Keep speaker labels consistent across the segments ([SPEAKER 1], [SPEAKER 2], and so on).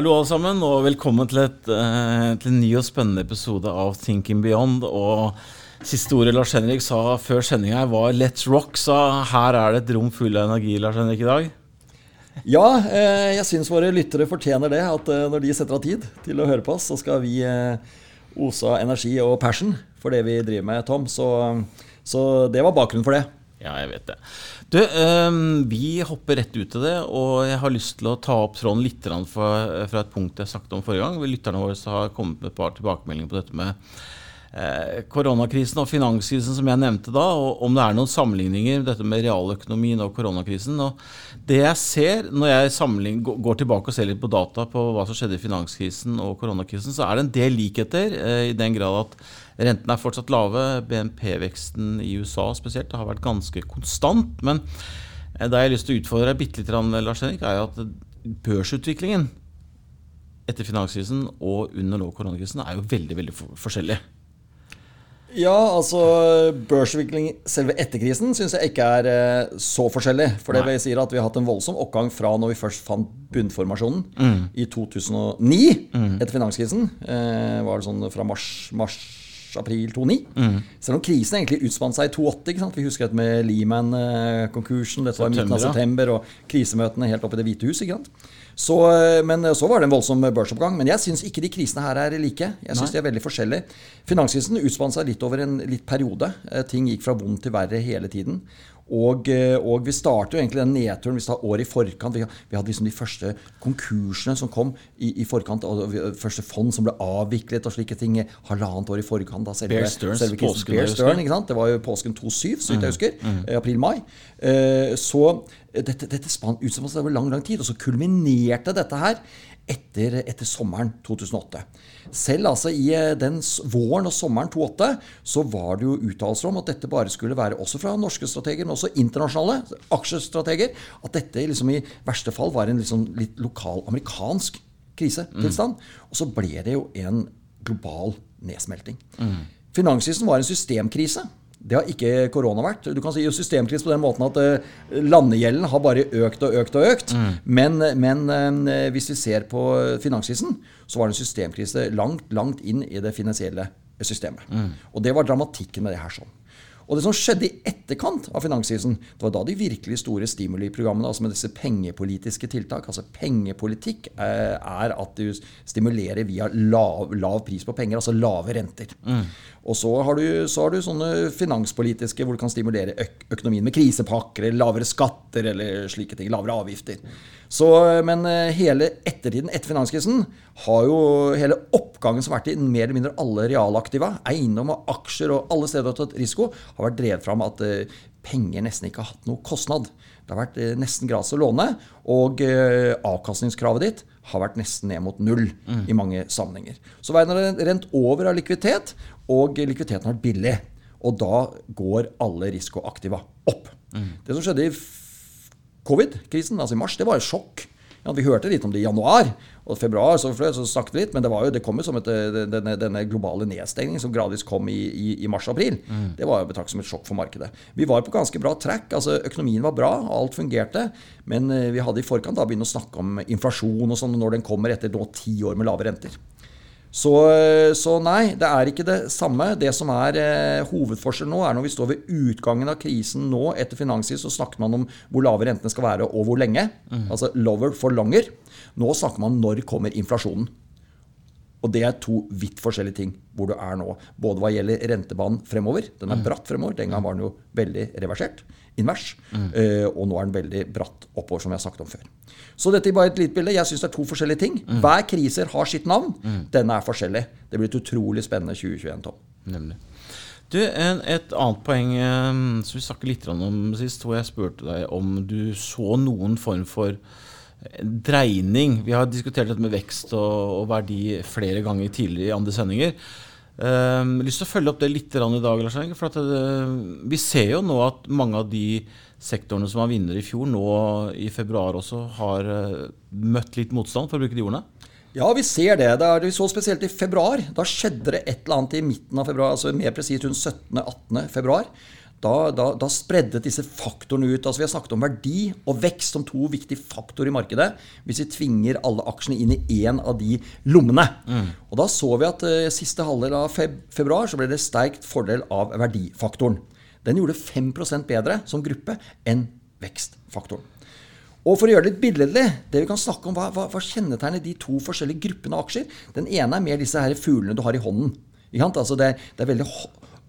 [SPEAKER 1] Hallo alle sammen, og velkommen til, et, uh, til en ny og spennende episode av Thinking Beyond. Og Siste ordet Lars Henrik sa før sendinga var 'let's rock', så her er det et rom full av energi Lars Henrik, i dag.
[SPEAKER 2] Ja, eh, jeg syns våre lyttere fortjener det. At eh, når de setter av tid til å høre på oss, så skal vi ose av energi og passion for det vi driver med, Tom. Så, så det var bakgrunnen for det.
[SPEAKER 1] Ja, jeg vet det. Du, um, vi hopper rett ut til det, og jeg har lyst til å ta opp tråden litt fra, fra et punkt jeg snakket om forrige gang. Lytterne våre har kommet med et par tilbakemeldinger på dette med eh, koronakrisen og finanskrisen som jeg nevnte da, og om det er noen sammenligninger dette med realøkonomien og koronakrisen. Og det jeg ser når jeg går tilbake og ser litt på data på hva som skjedde i finanskrisen og koronakrisen, så er det en del likheter, eh, i den grad at Rentene er fortsatt lave. BNP-veksten i USA spesielt har vært ganske konstant. Men det jeg har lyst til å utfordre deg bitte litt, Lars Henrik, er at børsutviklingen etter finanskrisen og under nå koronakrisen er jo veldig veldig forskjellig.
[SPEAKER 2] Ja, altså børsutvikling selve etter krisen syns jeg ikke er eh, så forskjellig. For det vi sier at vi har hatt en voldsom oppgang fra når vi først fant bunnformasjonen mm. i 2009, mm. etter finanskrisen. Eh, var det sånn fra mars, mars april 2009. Mm. Selv om krisen egentlig utspant seg i 2008. Vi husker dette med Lehman-konkursen. Dette var i midten av september, og krisemøtene helt oppe i Det hvite hus. Så, eh, men så var det en voldsom børsoppgang. Men jeg syns ikke de krisene her er like. Jeg syns de er veldig forskjellige. Finanskrisen utspant seg litt over en litt periode. Eh, ting gikk fra vondt til verre hele tiden. Og, eh, og, vi starter jo egentlig den nedturen hvis vi er året i forkant. Vi, vi, hadde liksom de første konkursene som kom i, i forkant. og Første fond som ble avviklet og slike ting halvannet år i forkant. Da,
[SPEAKER 1] selve, Bear Stearns
[SPEAKER 2] selve påsken. Bear Stern, ikke sant? Det var jo påsken 2.7, så vidt jeg mm, husker. Mm. Mm. April-mai. Uh, så dette, dette ut som det var lang lang tid. Og så kulminerte dette her etter, etter, sommeren 2008. Selv altså i eh, den våren og sommeren 2008 så var det jo uttalelser om at dette bare skulle være også fra norske strateger, men også internasjonale aksjestrateger, at dette liksom i verste fall var en liksom litt lokal amerikansk krisetilstand. Mm. Og så ble det jo en global nedsmelting. Mm. Finanskrisen var en systemkrise. Det har ikke korona vært. Du kan si systemkrise på den måten at uh, landegjelden har bare økt og økt og økt. Mm. Men, men uh, hvis vi ser på finanskrisen, så var det en systemkrise langt, langt inn i det finansielle systemet. Mm. Og det var dramatikken med det her sånn. Og det som skjedde i etterkant av finanskrisen, det var da de virkelig store stimuliprogrammene, altså med disse pengepolitiske tiltak Altså pengepolitikk eh, er at du stimulerer via lav, lav pris på penger, altså lave renter. Mm. Og så har, du, så har, du, sånne finanspolitiske hvor du kan stimulere øk økonomien med krisepakker eller lavere skatter eller slike ting. Lavere avgifter. Så, men eh, hele ettertiden etter finanskrisen har jo hele oppgangen som har vært i mer eller mindre alle realaktiva, eiendom og aksjer og alle steder har tatt risiko, har vært drevet fram at eh, penger nesten ikke har hatt noe kostnad. Det har vært eh, nesten gratis å låne, og avkastningskravet ditt har vært nesten ned mot null mm. i mange sammenhenger. Så veien har rent over av likviditet, og likviditeten har vært billig. Og da går alle risikoaktiva opp. Mm. Det som skjedde i covid-krisen, altså i mars, det var et sjokk. Ja, vi hørte litt om det i januar og februar, så, så snakket vi litt, men det, var jo, det kom jo som et, denne, denne, globale nedstengningen som gradvis kom i, i, i mars-april. Mm. Det var jo betraktet som et sjokk for markedet. Vi var på ganske bra track. altså Økonomien var bra, alt fungerte. Men eh, vi hadde i forkant da begynt å snakke om inflasjon og sånn når den kommer etter nå ti år med lave renter. Så, så, nei, det er ikke det samme. Det som er eh, hovedforskjellen nå, er når vi står ved utgangen av krisen nå etter finanskrisen, så snakker man om hvor lave rentene skal være og hvor lenge. Mm. Altså lower for longer. Nå snakker man om når kommer inflasjonen. Og det er to vidt forskjellige ting hvor du er nå. Både hva gjelder rentebanen fremover. Den er mm. bratt fremover. Den gang var den jo veldig reversert invers. Mm. Uh, og nå er den veldig bratt oppover, som jeg har sagt om før. Så dette er bare et lite bilde. Jeg syns det er to forskjellige ting. Mm. Hver kriser har sitt navn. Mm. Denne er forskjellig. Det blir et utrolig spennende 2021, Tom.
[SPEAKER 1] Nemlig. Du, en, Et annet poeng um, som vi snakket litt om sist, hvor jeg spurte deg om du så noen form for dreining. Vi har diskutert dette med vekst og, og verdi flere ganger tidligere i andre sendinger. Um, lyst til å følge opp det litt i dag. Lars for at det, eh, Vi ser jo nå at mange av de sektorene som var vinnere i fjor, nå i februar også har uh, møtt litt motstand, for å bruke de ordene?
[SPEAKER 2] Ja, vi ser det. det er, vi så spesielt i februar. Da skjedde det et eller annet i midten av februar, altså mer presist rundt 17.-18. februar. Da, da, da spredde disse faktorene ut. Altså Vi har snakket om verdi og vekst som to viktige faktorer i markedet. Hvis vi tvinger alle aksjene inn i én av de lommene. Mm. Og Da så vi at uh, siste halvdel av feb februar så ble det sterkt fordel av verdifaktoren. Den gjorde 5% bedre som gruppe enn vekstfaktoren. Og for å gjøre det litt billedlig, det vi kan snakke om, hva, hva, hva kjennetegner de to forskjellige gruppene av aksjer? Den ene er mer disse her fuglene du har i hånden. Altså det, det, er veldig,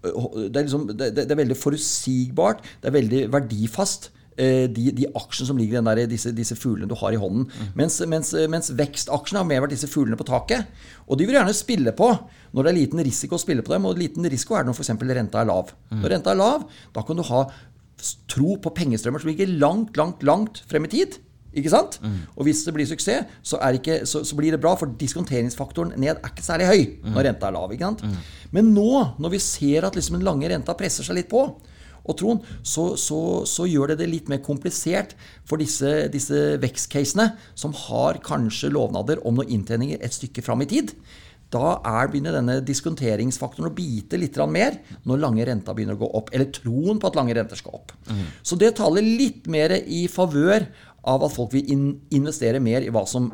[SPEAKER 2] det, er liksom, det, det, er veldig, forutsigbart. Det er veldig verdifast. Eh, de, de aksjene som ligger i der, disse, disse, fuglene du har i hånden. Mm. Mens, mens, mens, vekstaksjene har mer vært disse fuglene på taket. Og de vil gjerne spille på når det er liten risiko å spille på dem. Og liten risiko er det når f.eks. renta er lav. Mm. Når renta er lav, da kan du ha tro på pengestrømmer som ligger langt, langt, langt frem i tid. Ikke sant? Mm. Og hvis det blir suksess, så, ikke, så, så, blir det bra, for diskonteringsfaktoren ned er ikke særlig høy mm. når renta er lav. ikke sant? Mm. Men nå, når vi ser at liksom den lange renta presser seg litt på, og Trond, så, så, så, gjør det det litt mer komplisert for disse, disse vekstcasene, som har kanskje lovnader om noen inntjeninger et stykke fram i tid da er, begynner denne diskonteringsfaktoren å bite litt mer når lange renta begynner å gå opp. Eller troen på at lange renter skal opp. Mm. Så det taler litt mer i favør av at folk vil in investere mer i hva som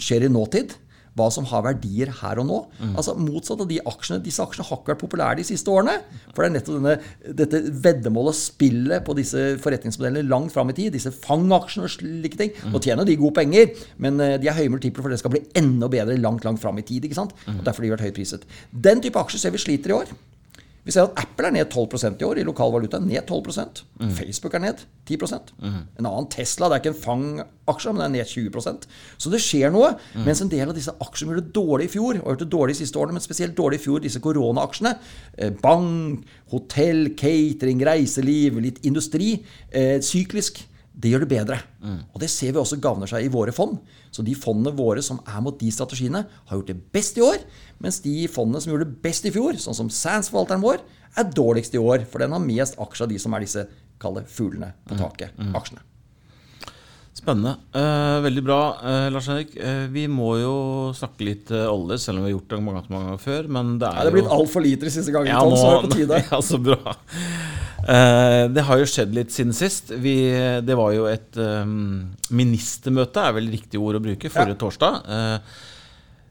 [SPEAKER 2] skjer i nåtid hva som har verdier her og nå. Mm. Altså Motsatt av de aksjene. Disse aksjene har ikke vært populære de siste årene. For det er nettopp denne, dette veddemålet, spillet på disse forretningsmodellene langt fram i tid. Disse fangaksjene og slike ting. Mm. Nå tjener de gode penger, men eh, de er høye multipler for det skal bli enda bedre langt langt fram i tid. ikke sant? Og Derfor har de vært høypriset. Den type aksjer ser vi sliter i år. Vi ser at Apple er ned 12% i år i lokal valuta. Ned 12 mm. Facebook er ned 10 mm. En annen Tesla det er ikke en Fang-aksje, men det er ned 20% Så det skjer noe. Mm. Mens en del av disse aksjene gjorde det dårlig i fjor, og gjort det dårlig de siste årene, men spesielt dårlig i fjor, disse koronaaksjene. Eh, bank, hotell, catering, reiseliv, litt industri. Eh, syklisk det gjør det bedre. Mm. Og det ser vi også gagner seg i våre fond. Så de fondene våre som er mot de strategiene, har gjort det best i år. Mens de fondene som gjorde det best i fjor, sånn som Sands-forvalteren vår, er dårligst i år. For den har mest aksjer av de som er disse kalde fuglene på mm. taket. Mm. aksjene.
[SPEAKER 1] Spennende. Eh, veldig bra, eh, Lars Henrik. Eh, vi må jo snakke litt eh, olje, selv om vi har gjort det mange, mange ganger før. Men det er,
[SPEAKER 2] ja, det er blitt altfor lite de siste gangene, ja, Tom, så er det på tide.
[SPEAKER 1] Ja, så bra. Eh, det har jo skjedd litt siden sist. Vi, det var jo et um, ministermøte, er vel riktig ord å bruke, forrige ja. torsdag. Uh,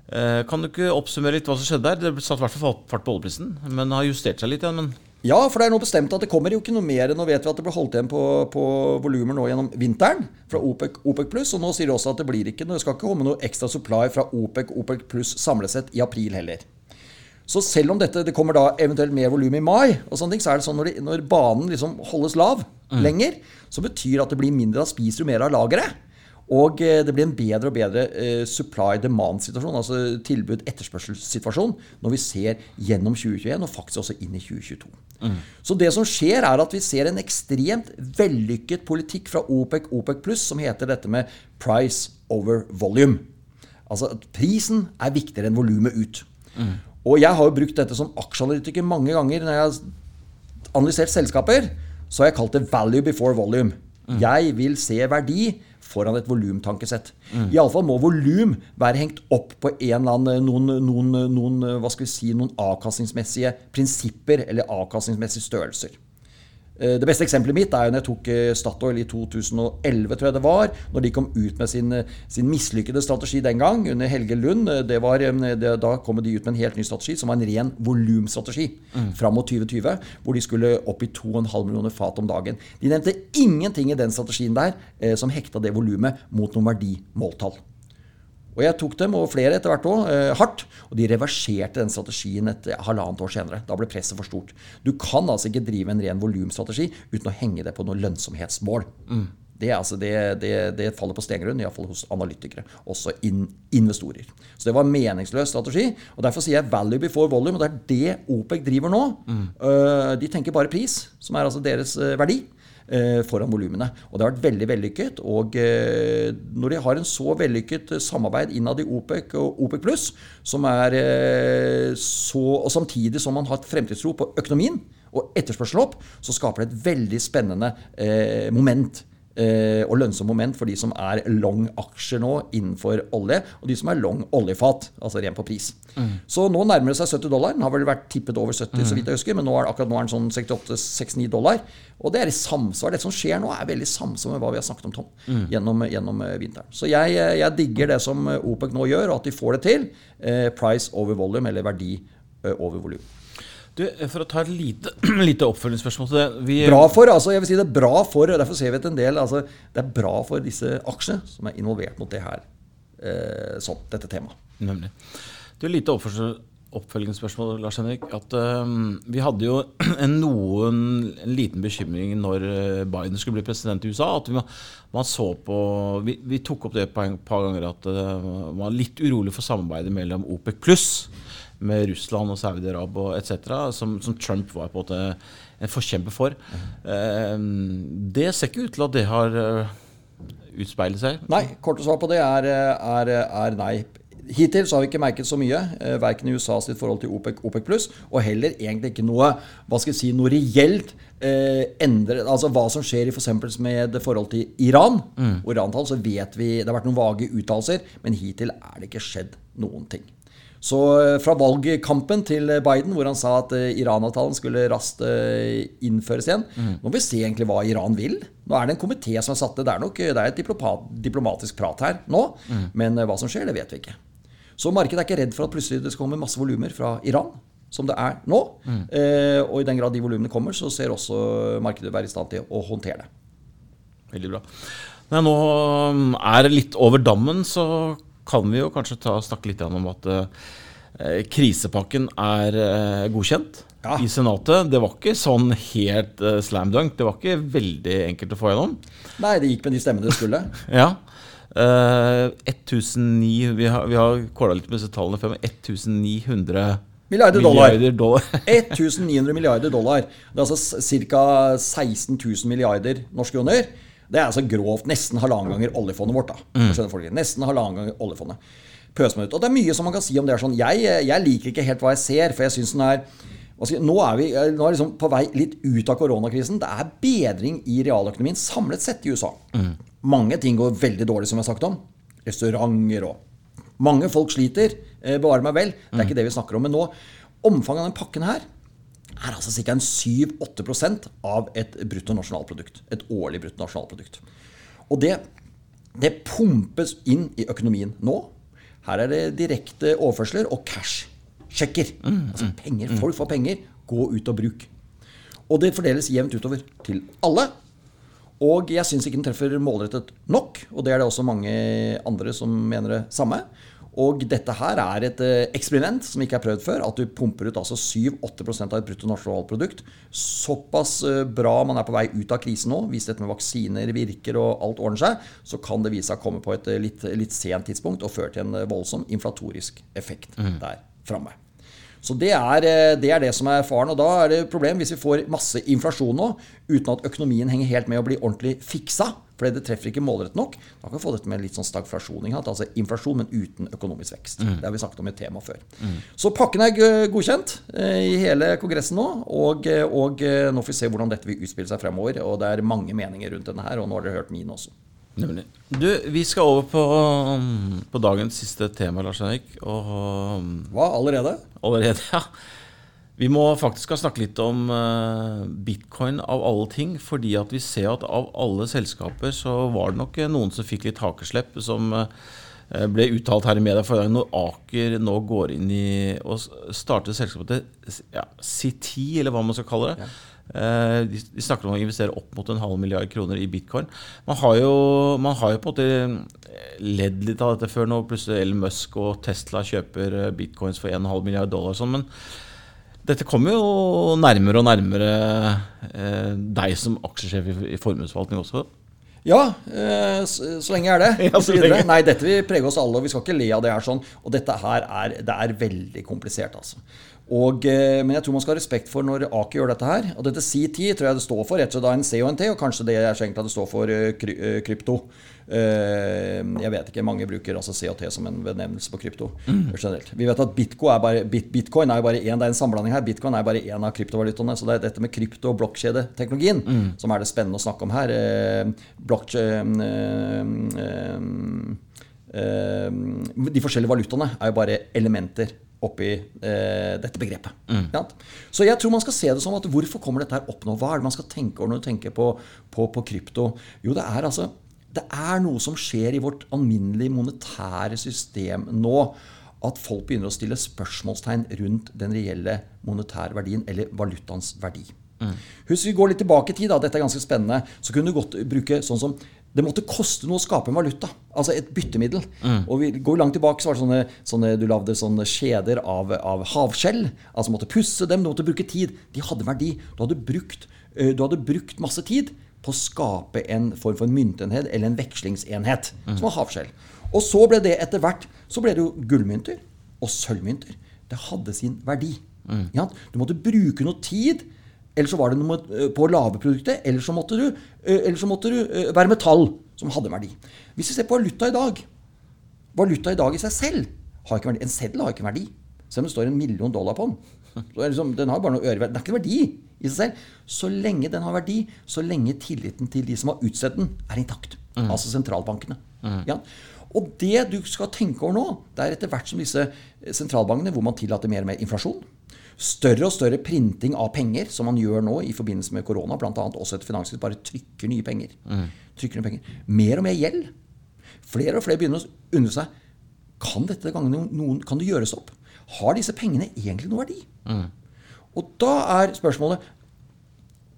[SPEAKER 1] uh, kan du ikke oppsummere litt hva som skjedde der? Det satt i hvert fall fart på oljeprisen, men har justert seg litt igjen. men...
[SPEAKER 2] Ja, for det er nå bestemt at det kommer jo ikke noe mer. Nå vet vi at det ble holdt igjen på, på volumer nå gjennom vinteren fra OPEC, OPEC pluss. Og nå sier de også at det blir ikke, det skal ikke komme noe ekstra supply fra OPEC, OPEC pluss samlet sett i april heller. Så selv om dette, det kommer da eventuelt mer volum i mai, og sånne ting, så er det sånn når, de, når banen liksom holdes lav mm. lenger, så betyr det at det blir mindre, da spiser du mer av lageret. Og eh, det blir en bedre og bedre eh, supply-demand-situasjon, altså tilbud-etterspørselssituasjon, når vi ser gjennom 2021 og faktisk også inn i 2022. Mm. Så det som skjer, er at vi ser en ekstremt vellykket politikk fra OPEC, OPEC pluss, som heter dette med price over volume. Altså at prisen er viktigere enn volumet ut. Mm. Og jeg har jo brukt dette som aksjeanalytiker mange ganger når jeg har analysert selskaper. Så har jeg kalt det 'value before volume'. Mm. Jeg vil se verdi foran et volumtankesett. Mm. Iallfall må volum være hengt opp på en eller annen, noen, noen, noen, skal vi si, noen avkastningsmessige prinsipper eller avkastningsmessige størrelser. Eh, det beste eksempelet mitt er jo når jeg tok eh, Statoil i 2011, tror jeg det var. Når de kom ut med sin, eh, sin mislykkede strategi den gang, under Helge Lund. Det var, det, da kom de ut med en helt ny strategi, som var en ren volumstrategi mm. fram mot 2020. Hvor de skulle opp i 2,5 millioner fat om dagen. De nevnte ingenting i den strategien der som hekta det volumet mot noen verdimåltall. Og jeg tok dem, og flere etter hvert òg, eh, hardt. Og de reverserte den strategien et halvannet år senere. Da ble presset for stort. Du kan altså ikke drive en ren volumstrategi uten å henge det på noe lønnsomhetsmål. Mm. Det, altså, det, det, det, faller på stengrunn, iallfall hos analytikere. Også in investorer. Så det var en meningsløs strategi. og Derfor sier jeg 'value before volume'. og Det er det OPEC driver nå. Mm. Uh, de tenker bare pris, som er altså deres uh, verdi. Eh, foran volumene. Og det har vært veldig vellykket. Og eh, når de har en så vellykket samarbeid innad i OPEC og OPEC pluss, eh, Og samtidig som man har et fremtidstro på økonomien og etterspørselen opp, så skaper det et veldig spennende moment og lønnsomt moment for de som er long aksjer nå innenfor olje, og de som er long oljefat, altså ren på pris. Så nå nærmer det seg 70 dollar. Den har vel vært tippet over 70, så vidt jeg husker, men nå er, akkurat nå er den sånn 68-69 dollar. Og det er i samsvar. Det som skjer nå, er veldig samsvar med hva vi har snakket om, Tom, gjennom, gjennom eh, vinteren. Så jeg, eh, jeg digger det som eh, OPEC nå gjør, og at de får det til. Eh, price over volume, eller verdi eh, over volum.
[SPEAKER 1] Du, For å ta et lite, lite oppfølgingsspørsmål til det. Vi,
[SPEAKER 2] Bra for, altså jeg vil si det er bra for, og derfor ser vi at en del altså Det er bra for disse aksjene som er involvert mot det her, eh, sånn, dette temaet.
[SPEAKER 1] Nemlig. Du, lite oppfølgingsspørsmål, Lars Henrik. At um, Vi hadde jo en, noen, en liten bekymring når øh, Biden skulle bli president i USA. At vi, man så på Vi, vi tok opp det et par, par ganger at uh, man var litt urolig for samarbeidet mellom OPEC pluss med Russland og Saudi-Arabia etc., som, som Trump var på en måte en forkjemper for. Ehm, det ser ikke ut til at det har øh, utspeilet seg.
[SPEAKER 2] Nei, korte svar på det er, er, er nei. Hittil så har vi ikke merket så mye, eh, verken i USA sitt forhold til OPEC, OPEC pluss, og heller egentlig ikke noe hva skal jeg si, noe reelt eh, endre, altså hva som skjer i for med forhold til Iran. Og Iran-tall så vet vi Det har vært noen vage uttalelser, men hittil er det ikke skjedd noen ting. Så eh, fra valgkampen til Biden, hvor han sa at eh, Iran-avtalen skulle raskt eh, innføres igjen Nå må vi se egentlig hva Iran vil. Nå er det en komité som har satt det. Det er nok det er et diplomatisk prat her nå. Men eh, hva som skjer, det vet vi ikke. Så markedet er ikke redd for at plutselig det skal komme masse volumer fra Iran, som det er nå. Eh, og i den grad de volumene kommer, så ser også markedet være i stand til å håndtere det.
[SPEAKER 1] Veldig bra. Nei, nå um, er litt over dammen, så kan vi jo kanskje ta, snakke litt om at eh, krisepakken er eh, godkjent
[SPEAKER 2] Ja.
[SPEAKER 1] i Senatet. Det var ikke sånn helt eh, slam dunk. Det var ikke veldig enkelt å få gjennom.
[SPEAKER 2] Nei, det gikk med de stemmene det skulle.
[SPEAKER 1] Ja. Uh, 1900, vi har, vi har kåla litt med disse tallene før, men 1900
[SPEAKER 2] Milliarder dollar.
[SPEAKER 1] milliarder dollar.
[SPEAKER 2] 1900 milliarder dollar. Det er altså ca. 16 000 milliarder norske kroner. Det er altså grovt nesten halvannen ganger oljefondet vårt. da. Skjønner folk? Nesten halvannen ganger oljefondet. Pøser meg ut. Og det er mye som man kan si om det. er sånn. Jeg, jeg liker ikke helt hva jeg ser, for jeg synes den er nå er vi nå er liksom på vei litt ut av koronakrisen. Det er bedring i realøkonomien samlet sett i USA. Mange ting går veldig dårlig, som jeg har sagt om. Restauranter og Mange folk sliter. Eh, bevare meg vel. Det er ikke det vi snakker om. Men nå, omfanget av den pakken her er altså ca. 7-8% av et bruttonasjonalprodukt. Et årlig bruttonasjonalprodukt. Og det, det pumpes inn i økonomien nå. Her er det direkte overførsler og cash. Sjekker. Altså penger. Folk får penger. Gå ut og bruk. Og det fordeles jevnt utover til alle. Og jeg syns ikke den treffer målrettet nok, og det er det også mange andre som mener det samme. Og dette her er et eh, eksperiment som ikke er prøvd før. At du pumper ut altså 7-8% av et bruttonasjonalprodukt. Såpass eh, bra man er på vei ut av krisen nå, hvis dette med vaksiner virker og alt ordner seg, så kan det vise seg å komme på et eh, litt, litt sent tidspunkt og føre til en voldsom inflatorisk effekt der framme. Så det er, eh, det er det som er faren. Og da er det et problem hvis vi får masse inflasjon nå uten at økonomien henger helt med å bli ordentlig fiksa. Fordi det treffer ikke målrettet nok. Da kan vi få dette med litt sånn stagflasjon. Altså inflasjon, men uten økonomisk vekst. Det har vi snakket om i et tema før. Så pakken er godkjent eh, i hele Kongressen nå. Og, eh, og nå får vi se hvordan dette vil utspille seg fremover. Og det er mange meninger rundt denne her, og nå har dere hørt min også.
[SPEAKER 1] Nemlig. Du, vi skal over på, um, på dagens siste tema, Lars Henrik. Og um,
[SPEAKER 2] Hva allerede?
[SPEAKER 1] allerede, ja. Vi må faktisk ha snakke litt om uh, bitcoin av alle ting. Fordi at vi ser at av alle selskaper så var det nok eh, noen som fikk litt hakeslepp. Som uh, ble uttalt her i media forrige gang. Når Aker nå går inn i og starter selskapet til ja, CT, eller hva man skal kalle det. Eh, De, de snakker om å investere opp mot en halv milliard kroner i bitcoin. Man har jo, man har jo på en måte ledd litt av dette før, nå. plutselig Elon Musk og Tesla kjøper eh, bitcoins for 1,5 milliard dollar. og Sånn, men dette kommer jo nærmere og nærmere eh, deg som aksjesjef i formuesforvaltning også.
[SPEAKER 2] Ja, eh, så, så lenge er det.
[SPEAKER 1] Ja, så lenge.
[SPEAKER 2] Nei, dette vil prege oss alle, og vi skal ikke le av det her sånn. Og dette her er, det er veldig komplisert, altså. Og, eh, men jeg tror man skal ha respekt for når Aker gjør dette her. Og dette C10 tror jeg det står for, rett og slett da en T, og kanskje det er så enkelt at det står for eh, krypto. Eh, jeg vet ikke, Mange bruker altså COT som en benevnelse på krypto. generelt. Vi vet at bitcoin er, bare, bit, bitcoin er jo bare én, det er en sammenblanding her. Bitcoin er bare én av kryptovalutaene. Så det er dette med krypto- og blokkjedeteknologien som er det spennende å snakke om her. Eh, blokkjede, eh, de forskjellige valutaene er jo bare elementer oppi eh, dette begrepet. Ja. Så jeg tror man skal se det som at hvorfor kommer dette her opp nå? Hva er det man skal tenke over når du tenker på, på, på krypto? Jo, det er altså det er noe som skjer i vårt alminnelige monetære system nå. At folk begynner å stille spørsmålstegn rundt den reelle monetære verdien, eller valutaens verdi. Hvis vi går litt tilbake i tid, da, dette er ganske spennende, så kunne du godt bruke sånn som det måtte koste noe å skape en valuta. Altså et byttemiddel. Og vi går langt tilbake, så var det sånne, sånne du lagde sånne skjeder av, av havskjell. Altså måtte pusse dem, du måtte bruke tid. De hadde verdi. Du hadde brukt, eh, du hadde brukt masse tid på å skape en form for en myntenhet eller en vekslingsenhet, som var havskjell. Og så ble det etter hvert så ble det jo gullmynter og sølvmynter. Det hadde sin verdi. Ja, du måtte bruke noe tid. Eller så var det noe på å lage produktet, eller så måtte du, eh, eller så måtte du eh, være metall, som hadde verdi. Hvis vi ser på valuta i dag Valuta i dag i seg selv har ikke verdi. En seddel har ikke verdi. Selv om det står en million dollar på den. Så liksom, den har bare noe øreverdi. Det er ikke verdi i seg selv. Så lenge den har verdi, så lenge tilliten til de som har utstedt den, er intakt. Altså sentralbankene. Ja. Og det du skal tenke over nå, det er etter hvert som disse sentralbankene, hvor man tillater mer og mer inflasjon, større og større printing av penger, som man gjør nå i forbindelse med korona, bl.a. også et finanskrise, bare trykker nye penger. Trykker nye penger. Mer og mer gjeld. Flere og flere begynner å undre seg kan dette gange noen, kan det gjøres opp. Har disse pengene egentlig noe verdi? Og da er spørsmålet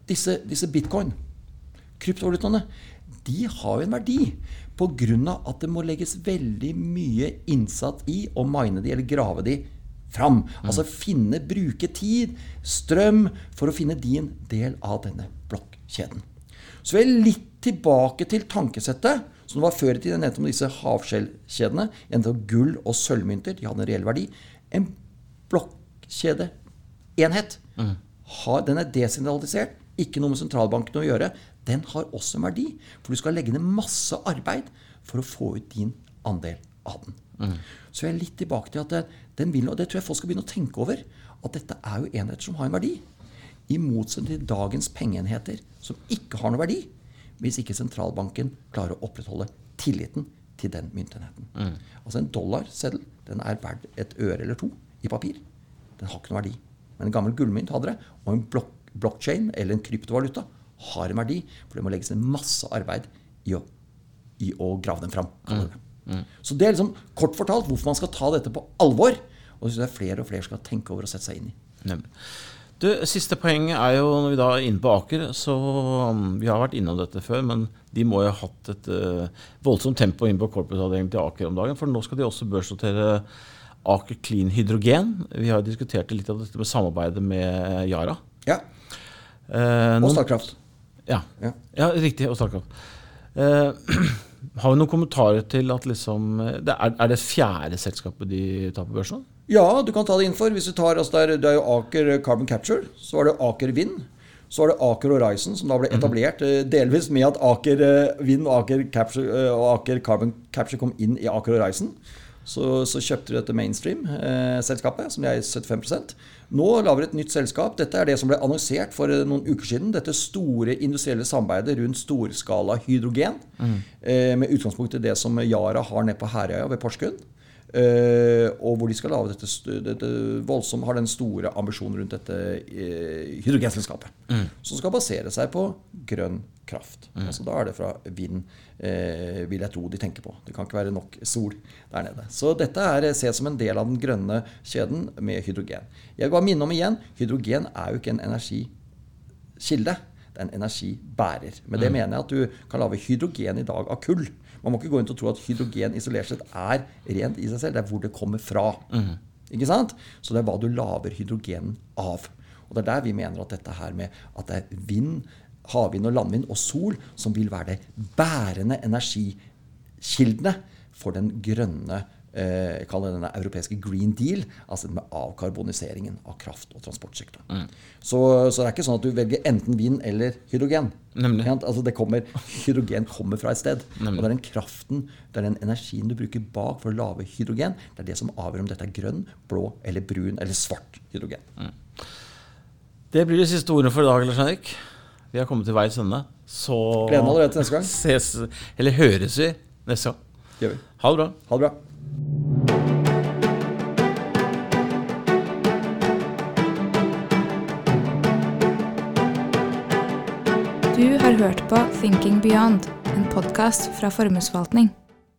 [SPEAKER 2] disse, disse bitcoin, kryptovalutaene, de har jo en verdi pga. at det må legges veldig mye innsats i å mine de eller grave de fram. Altså finne, bruke tid, strøm, for å finne din del av denne blokkjeden. Så vi er litt tilbake til tankesettet som det var før i tiden. Jeg nevnte om disse havskjellkjedene. En av gull- og sølvmynter. De hadde en reell verdi. En blokkjedeenhet. Har, den er desentralisert. Ikke noe med sentralbanken å gjøre. Den har også en verdi. For du skal legge ned masse arbeid for å få ut din andel av den. Så jeg er litt tilbake til at den vil, og det tror jeg folk skal begynne å tenke over, at dette er jo enheter som har en verdi. I motsetning til dagens pengeenheter, som ikke har noen verdi, hvis ikke sentralbanken klarer å opprettholde tilliten til den myntenheten. Altså En dollarseddel den er verdt et øre eller to i papir. Den har ikke noen verdi. Men en gammel gullmynt hadde det, og en blok blockchain eller en kryptovaluta har en verdi, for det må legges ned masse arbeid i å, i å grave den fram. Mm. Mm. Så det er liksom kort fortalt hvorfor man skal ta dette på alvor. Og det jeg flere og flere skal tenke over og sette seg inn i.
[SPEAKER 1] Nemlig. Du, Siste poeng er jo når vi da er inne på Aker. så um, Vi har vært innom dette før, men de må jo ha hatt et uh, voldsomt tempo inn på corporate-avdelingen til Aker om dagen. For nå skal de også børsnotere Aker Clean Hydrogen. Vi har diskutert litt av dette med samarbeidet med Yara.
[SPEAKER 2] Ja,
[SPEAKER 1] Eh,
[SPEAKER 2] Og Starkraft.
[SPEAKER 1] Ja.
[SPEAKER 2] Ja.
[SPEAKER 1] ja, riktig. Og Statkraft. Eh, har vi noen kommentarer til at liksom det er, er det fjerde selskapet de tar på børsen?
[SPEAKER 2] Ja, du kan ta det innenfor. Hvis du tar, altså det, er, det er jo Aker Carbon Capture, så var det Aker Vind. Så var det Aker Horizon, som da ble etablert eh, delvis med at Aker eh, Vind og Aker, Capture, eh, og Aker Carbon Capture kom inn i Aker Horizon. Så, så kjøpte de dette Mainstream-selskapet, som de er 75 Nå lager et nytt selskap. Dette er det som ble annonsert for eh, noen uker siden. Dette store industrielle samarbeidet rundt storskala hydrogen. Mm. med utgangspunkt i det som Yara har nede på Herøya ved Porsgrunn. Eh, og hvor de skal lage dette, dette voldsomt har den store ambisjonen rundt dette eh, hydrogenselskapet. Som skal basere seg på grønn kraft. Altså Da er det fra vind, eh, vil jeg tro de tenker på. Det kan ikke være nok sol der nede. Så dette er ses som en del av den grønne kjeden med hydrogen. Jeg vil bare minne om igjen, hydrogen er jo ikke en energikilde. Det er en energibærer. Med det mener jeg at du kan lage hydrogen i dag av kull. Man må ikke gå rundt og tro at hydrogen isolert sett er rent i seg selv. Det er hvor det kommer fra. Ikke sant? Så det er hva du lager hydrogenen av. Og det er der vi mener at dette her med at det er vind, havvind og landvind og sol som vil være det bærende energikildene for den grønne eh, kaller denne europeiske green deal, altså med avkarboniseringen av kraft- og transportsektoren. Så, så, det er ikke sånn at du velger enten vind eller hydrogen.
[SPEAKER 1] Nemlig.
[SPEAKER 2] Altså det kommer, hydrogen kommer fra et sted.
[SPEAKER 1] Nemlig.
[SPEAKER 2] Og det er den kraften, det er den energien du bruker bak for å lage hydrogen, det er det som avgjør om dette er grønn, blå eller brun eller svart hydrogen.
[SPEAKER 1] Det blir det siste ordet for i dag, Lars Henrik. Vi har kommet til veis ende. Så
[SPEAKER 2] Gleder meg allerede til neste gang.
[SPEAKER 1] ses, eller høres vi neste gang. Ha det bra.
[SPEAKER 2] Ha det bra.
[SPEAKER 3] Hørt på Thinking Beyond, en podkast fra Formuesforvaltning.